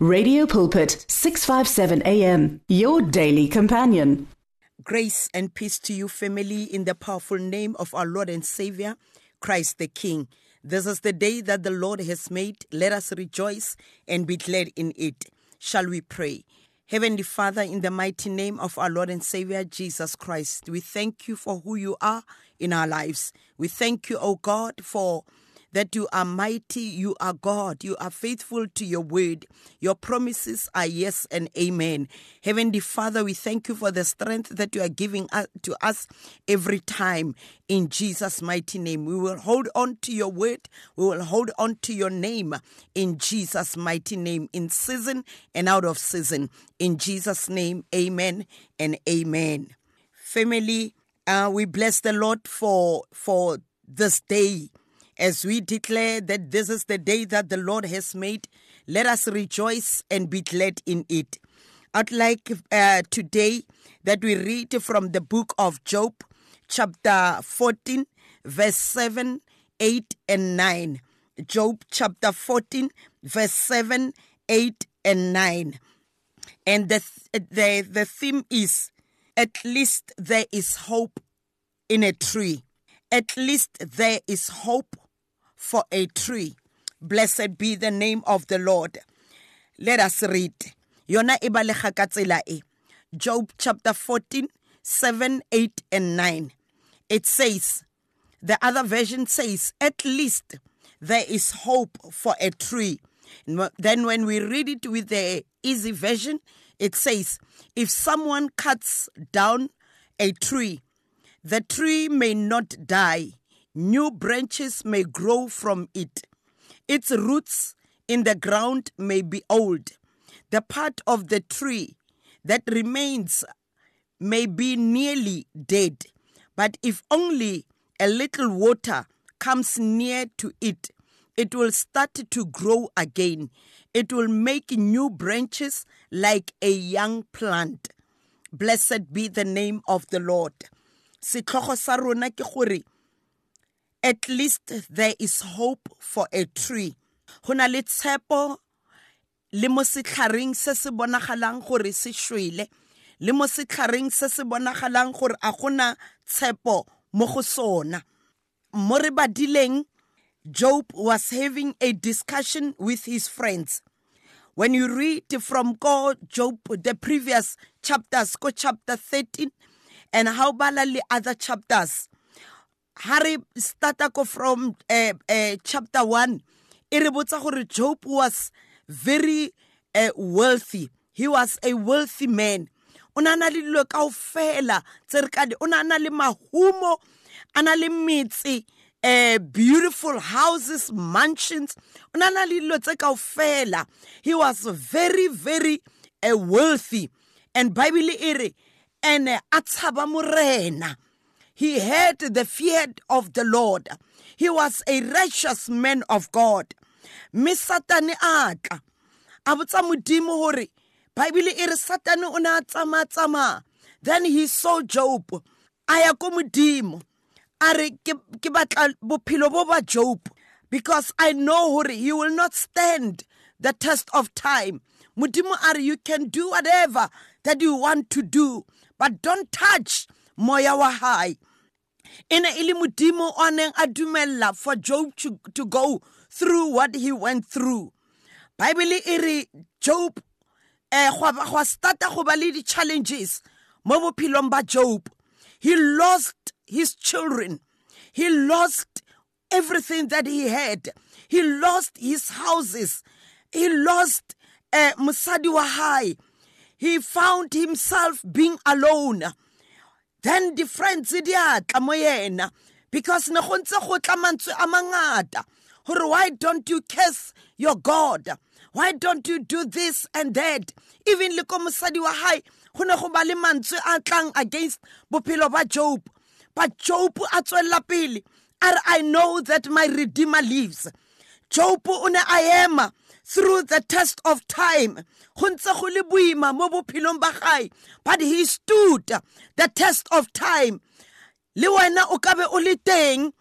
Radio Pulpit 657 AM your daily companion. Grace and peace to you, family, in the powerful name of our Lord and Savior, Christ the King. This is the day that the Lord has made. Let us rejoice and be glad in it. Shall we pray? Heavenly Father, in the mighty name of our Lord and Savior Jesus Christ, we thank you for who you are in our lives. We thank you, O God, for that you are mighty, you are God, you are faithful to your word. Your promises are yes and amen. Heavenly Father, we thank you for the strength that you are giving to us every time in Jesus' mighty name. We will hold on to your word, we will hold on to your name in Jesus' mighty name, in season and out of season. In Jesus' name, amen and amen. Family, uh, we bless the Lord for for this day as we declare that this is the day that the Lord has made, let us rejoice and be glad in it. I'd like uh, today that we read from the book of Job, chapter 14, verse 7, 8, and 9. Job chapter 14, verse 7, 8, and 9. And the, the, the theme is at least there is hope in a tree. At least there is hope for a tree. Blessed be the name of the Lord. Let us read. Yona. Job chapter 14, 7, 8, and 9. It says, the other version says, at least there is hope for a tree. Then when we read it with the easy version, it says, if someone cuts down a tree, the tree may not die, New branches may grow from it. Its roots in the ground may be old. The part of the tree that remains may be nearly dead. But if only a little water comes near to it, it will start to grow again. It will make new branches like a young plant. Blessed be the name of the Lord. Setlhogo sa rona ke gore at least there is hope for a tree. Go na le tshepo le mo setlhareng se se bonagalang gore se shwele le mo setlhareng se se bonagalang gore a gona tshepo mo go sona. Mo re badileng job was having a discussion with his friends. When you read from God, Job, the previous chapters, go chapter 13, and how bala le other chapters, Harry starta ko from uh, uh, chapter 1 e re gore job was very uh, wealthy. He was a wealthy man. O na na le dilo kaofela tse re ka o na le mahumo a le uh, beautiful houses mansions. O na na le dilo tse he was very very uh, wealthy. And bible e ene a tshaba morena he had the fear of the Lord. He was a righteous man of God. Me satane a tla a botsa bible e re satane o ne a tsamaya then he saw job. A ya ko modimo. A re ke job because i know gore he will not stand the test of time. Modimo a re you can do whatever that you want to do but don't touch moya wa e ne e le modimo o neng a dumella for job to, to go through what he went through. Bible e re job eh gwa starta go ba le di-challenges mo bophelong ba job. He lost his children. He lost everything that he had. He lost his houses. He lost uh, mosadi wa hae. He found himself being alone then di-friends di a tla mo yena because ne go ntse go tla mantswe a mangata gore why don't you curse your god? Why don't you do this and that? Even le ko mosadi wa hae go ne go ba le mantswe a tlang against bophelo ba job. But job a tswelela pele a re i know that my redeemer lives job o ne a ema through the test of time. But he stood the test of time. Le wena o ka o le teng um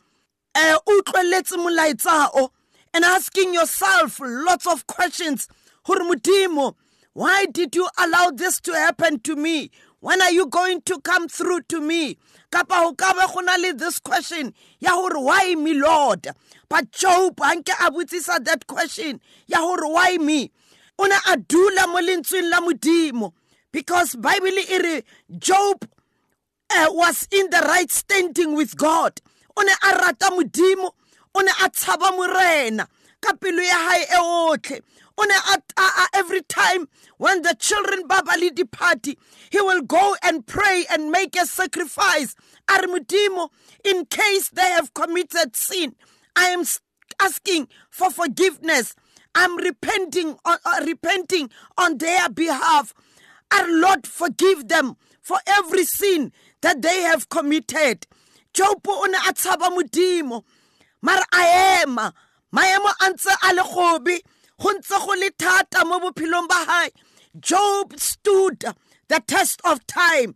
o utlweletse molaetsao and asking yourself lots of questions. Gore modimo why did you allow this to happen to me? When are you going to come through to me kapa go ka be go le this question ya gore why me lord? But job anke a botsisa that question ya gore why me? O ne a dula mo lentsweng la modimo because bible e re job uh, was in the right standing with god. O ne a rata modimo o ne a tshaba morena ka pelo ya e otlhe. O ne a every time when the children ba ba le di-party he will go and pray and make a sacrifice. A re in case they have committed sin i am asking for forgiveness. I'm repenting on, uh, repenting on their behalf. Our lord forgive them for every sin that they have committed. Job o ne a tshaba modimo mara a ema maemo a ntse a le gobe go ntse go le thata mo bophelong ba hae. Job stood the test of time.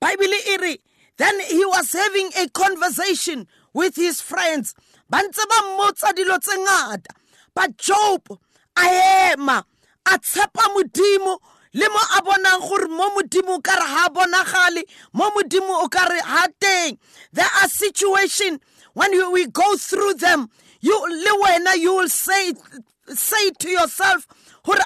Bible e re then he was having a conversation with his friends. Ba ntse ba mmotsa dilo tse ngata. But job a ema a tshepa modimo le mo a bonang gore mo modimo o kare ha bonagale mo modimo o kare ha teng. There are situation when you, we go through them you you will say say to yourself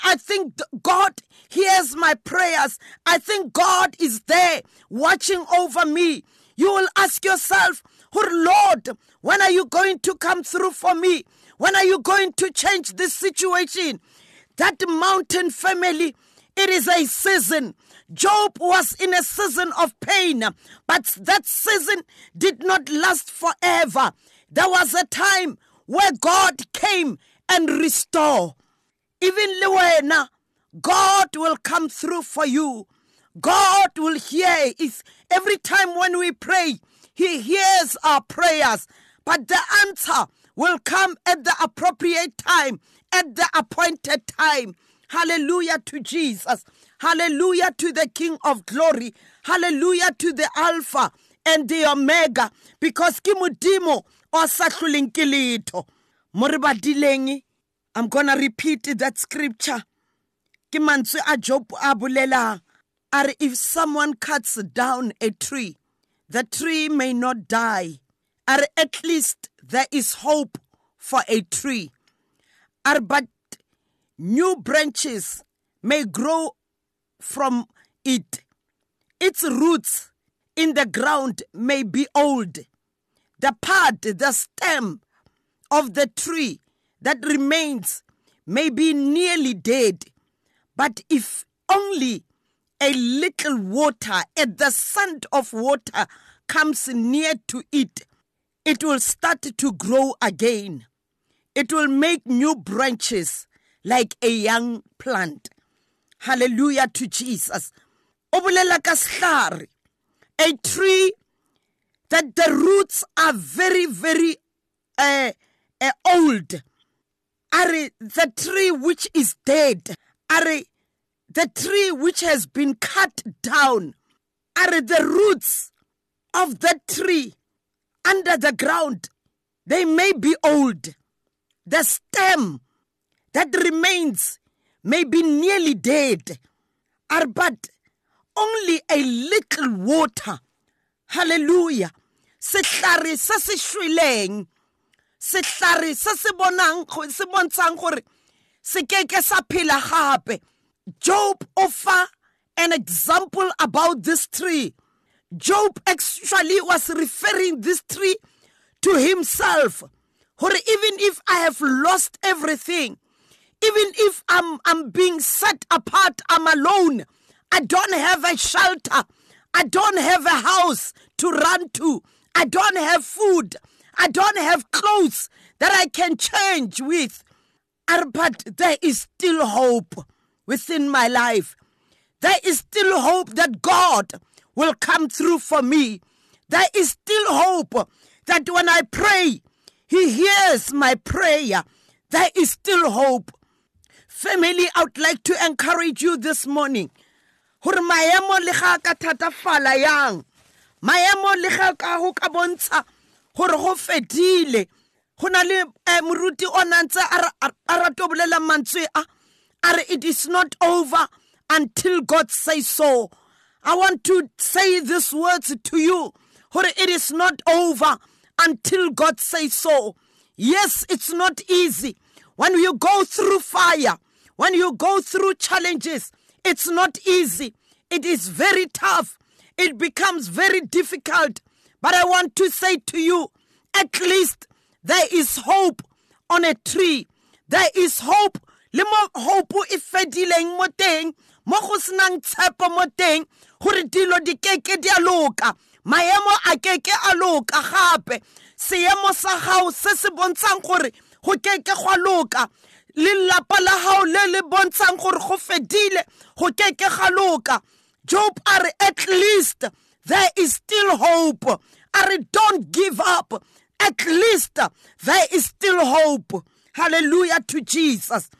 I think God hears my prayers. I think God is there watching over me. You will ask yourself, Lord, when are you going to come through for me? When are you going to change this situation? That mountain family, it is a season. Job was in a season of pain, but that season did not last forever. There was a time where God came and restored. Even Lewena, God will come through for you. God will hear. It's every time when we pray, He hears our prayers. But the answer will come at the appropriate time, at the appointed time. Hallelujah to Jesus. Hallelujah to the King of glory. Hallelujah to the Alpha and the Omega. Because ke modimo o sa hloleng i'm gonna repeat that scripture. Ke mantswe a job a bolelang are if someone cuts down a tree the tree may not die. Are at least there is hope for a tree. Are but new branches may grow from it its roots in the ground may be old the part the stem of the tree that remains may be nearly dead, but if only a little water at the scent of water comes near to it, it will start to grow again. It will make new branches like a young plant. Hallelujah to Jesus. A tree that the roots are very, very uh, uh, old. Are the tree which is dead? Are the tree which has been cut down? Are the roots of that tree under the ground? They may be old. The stem that remains may be nearly dead, are but only a little water. Hallelujah. Sehlare se se shweleng sehlare se se bonang se bontshang gore se keke sa phela gape job offer an example about this tree job actually was referring this tree to himself gore even if i have lost everything even if i'm i'm being set apart i'm alone i don't have a shelter i don't have a house to run to i don't have food I don't have clothes that I can change with. But there is still hope within my life. There is still hope that God will come through for me. There is still hope that when I pray, He hears my prayer. There is still hope. Family, I would like to encourage you this morning. gore maemo le ga ka thatafala yang maemo le ga ka go ka bontsha gore go fedile go na le um moruti o nantse a bolela mantswe a are it is not over until God says so. I want to say these words to you. It is not over until God says so. Yes, it's not easy. When you go through fire, when you go through challenges, it's not easy. It is very tough. It becomes very difficult. But I want to say to you, at least there is hope on a tree. There is hope. Le mo hope e fedileng mo teng, mo go senang tshepo mo gore dilo di keke di a loka. Maemo a keke a loka gape. Seemo sa gago se se bontshang gore go keke go loka. Le lapa la gago le le bontshang gore go fedile, go keke ga. Job are at least there is still hope. Are don't give up. At least there is still hope. Hallelujah to Jesus.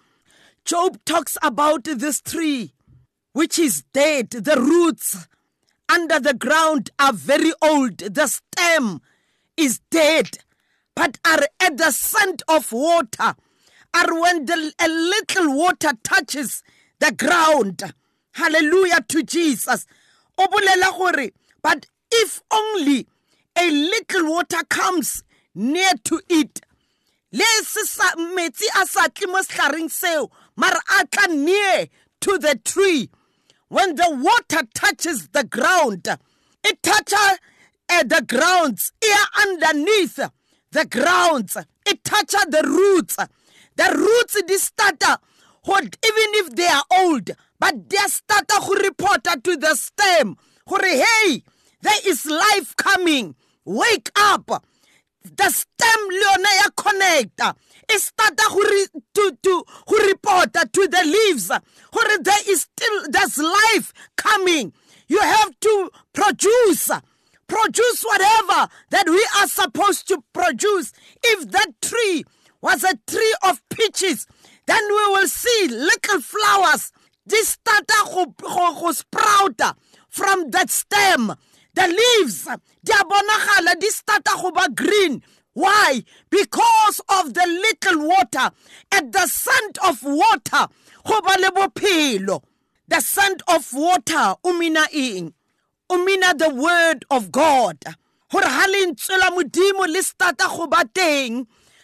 Job talks about this tree which is dead. The roots under the ground are very old. The stem is dead, but are at the scent of water. Are when the, a little water touches the ground. Hallelujah to Jesus. But if only a little water comes near to it, metsi a sa tle mo setlhareng near to the tree when the water touches the ground it touches uh, the grounds here underneath the grounds it touches the roots the roots di starta uh, even if they are old but they starta who reporta uh, to the stem. Hey there is life coming. Wake up. The stem le yona ya connecta e uh, starta to to go reporta to the leaves. Gore there is still there's life coming. You have to produce produce whatever that we are supposed to produce. If that tree was a tree of peaches. Then we will see little flowers. Starta go sprout from that stem. The leaves di a this go green. Why? Because of the little water. At the scent of water le the scent of water umina mina umina the word of god. Gore ha lentswe la modimo le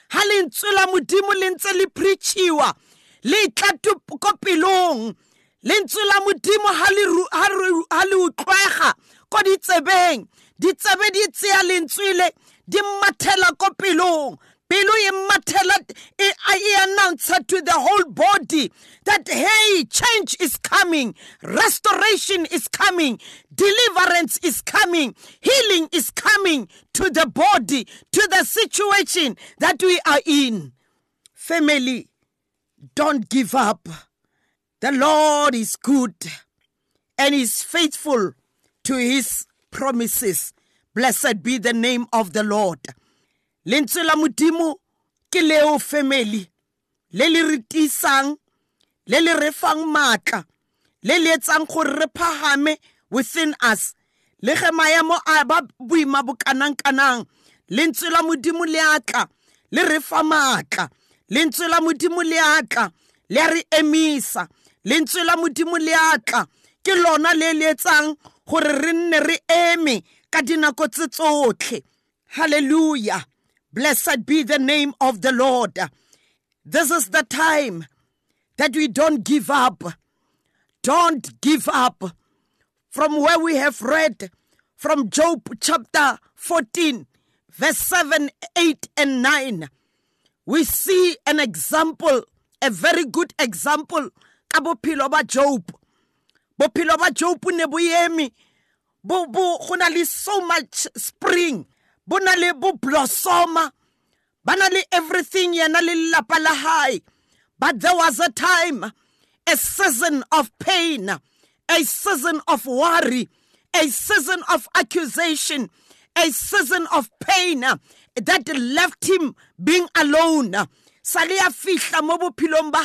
ha lentswe la modimo le ntse le preachiwa le tla pelong lentswe la modimo ha le utlwega ko ditsebeng. Ditsebe di tseya lentswele di mmathela ko pelong pelo e mmathela e announce to the whole body that hey change is coming restoration is coming deliverance is coming healing is coming to the body to the situation that we are in family don't give up the lord is good and is faithful to his promises. Blessed be the name of the Lord. Lentswe la modimo ke leo family le le re tisang le le re fang matla le le etsang gore re phagame within us le ge maemo a ba boima bokanang-kanang lentswe la modimo le atla le re fa maatla lentswe la modimo le atla le a re emisa lentswe la modimo le atla ke lona le le etsang gore re nne re eme ka dinako tse tsotlhe. Hallelujah. Blessed be the name of the lord. This is the time that we don't give up. Don't give up. From where we have read from job chapter 14 verse 7 8 and 9 we see an example a very good example ka bophelo ba job. Bophelo ba job ne bo eme. Bo bo so much spring bo na le bo blossoma ba na le everything yena le lelapa la but there was a time a season of pain a season of worry a season of accusation a season of pain that left him being alone. Sale ya fihla mo bophelong ba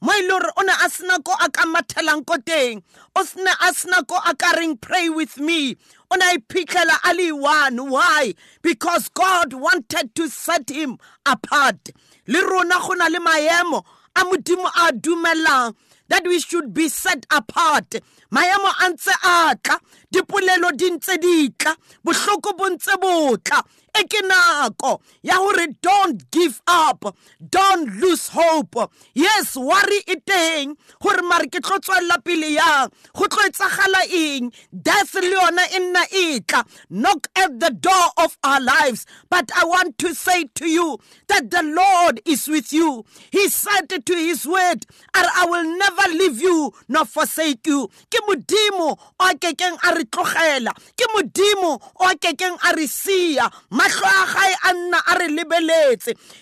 mo e le gore o ne a sena ko a ka mathelang ko teng. O a sena ko a ka reng pray with me. O ne a iphitlhela a le one. Why? Because god wanted to set him apart. Le rona go na le maemo a modimo a dumelang that we should be set apart. Maemo a ntse a tla dipolelo di ntse di tla bohloko bo ntse bo tla e ke nako ya hore don't give up don't lose hope. Yes worry e teng gore mare ke tlo tswelela pele yang? Go tlo etsagala eng? Death le yona e nna e tla. Knock at the door of our lives. But i want to say to you that the lord is with you. He said to his word i will never leave you nor forsake you. Ke modimo o kekeng a re tlogela? Ke modimo o kekeng a re sia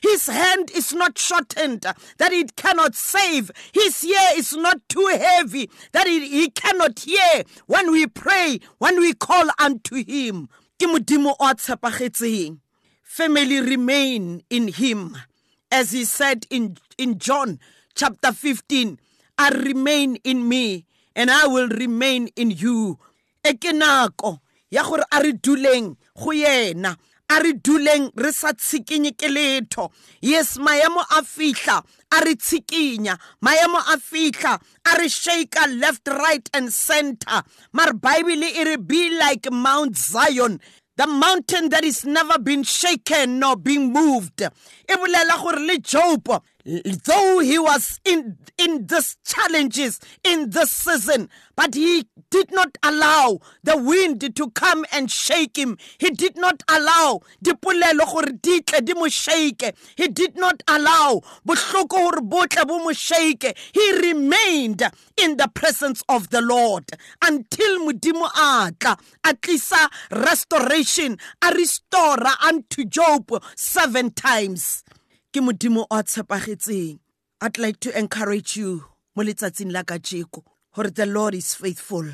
his hand is not shortened that it cannot save. His ear is not too heavy that it, he cannot hear. When we pray when we call unto him family remain in him. As he said in in John chapter 15 I remain in me and I will remain in you. Ya gore a re duleng go yena a re duleng re sa tshikinye ke letho. Yes maemo a fihla a re tshikinya. Maemo a fihla a re shaka left right and center. Mar bible e re be like mount zion the mountain that is never been shaken nor being moved. E bolela gore le job though he was in in these challenges in this season but he did not allow the wind to come and shake him. He did not allow dipolelo gore di tle di mo shake. He did not allow bohloko gore botle bo mo shake. He remained in the presence of the lord until modimo a tla restoration a restore unto job seven times ke modimo o tshepagetseng. I'd like to encourage you mo letsatsing la kajeko gore the lord is faithful.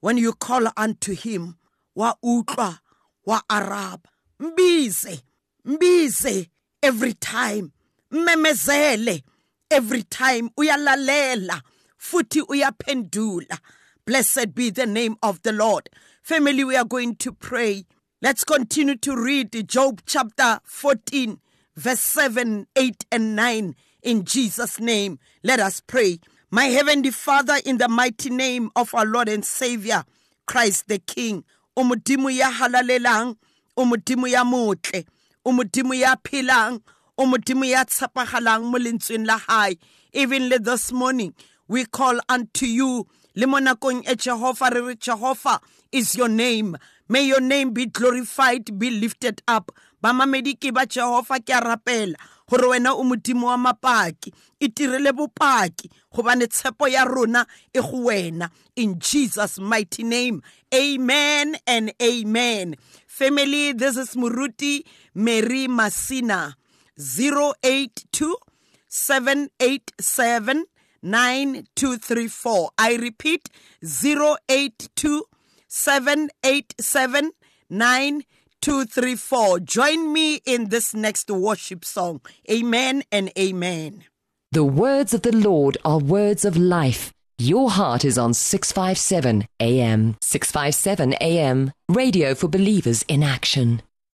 When you call unto him wa utlwa wa araba. Mbize mbize every time. Mmemezele every time. Uyalalela futhi uyaphendula. Blessed be the name of the lord. Family we are going to pray. Let's continue to read job chapter 14 verse 7, 8, and 9. In Jesus' name, let us pray. My heavenly Father, in the mighty name of our Lord and Savior, Christ the King, umudimo ya halalelang, umudimo ya motle, umudimo ya pilang, umudimo ya tsapagalang mo lentsweng this morning, we call unto you, le mo nakong e Jehovah re Jehovah is your name. May your name be glorified, be lifted up bamamedi ke ba jehova ke a rapela gore wena o modimo wa mapaki e tirele bopaki gobane tshepo ya rona e go wena. In jesus mighty name amen and amen. Family this is muruti mary masina 082 787 9234 i repeat 082 787 9234 234. Join me in this next worship song. Amen and amen. The words of the Lord are words of life. Your heart is on 657 AM. 657 AM. Radio for believers in action.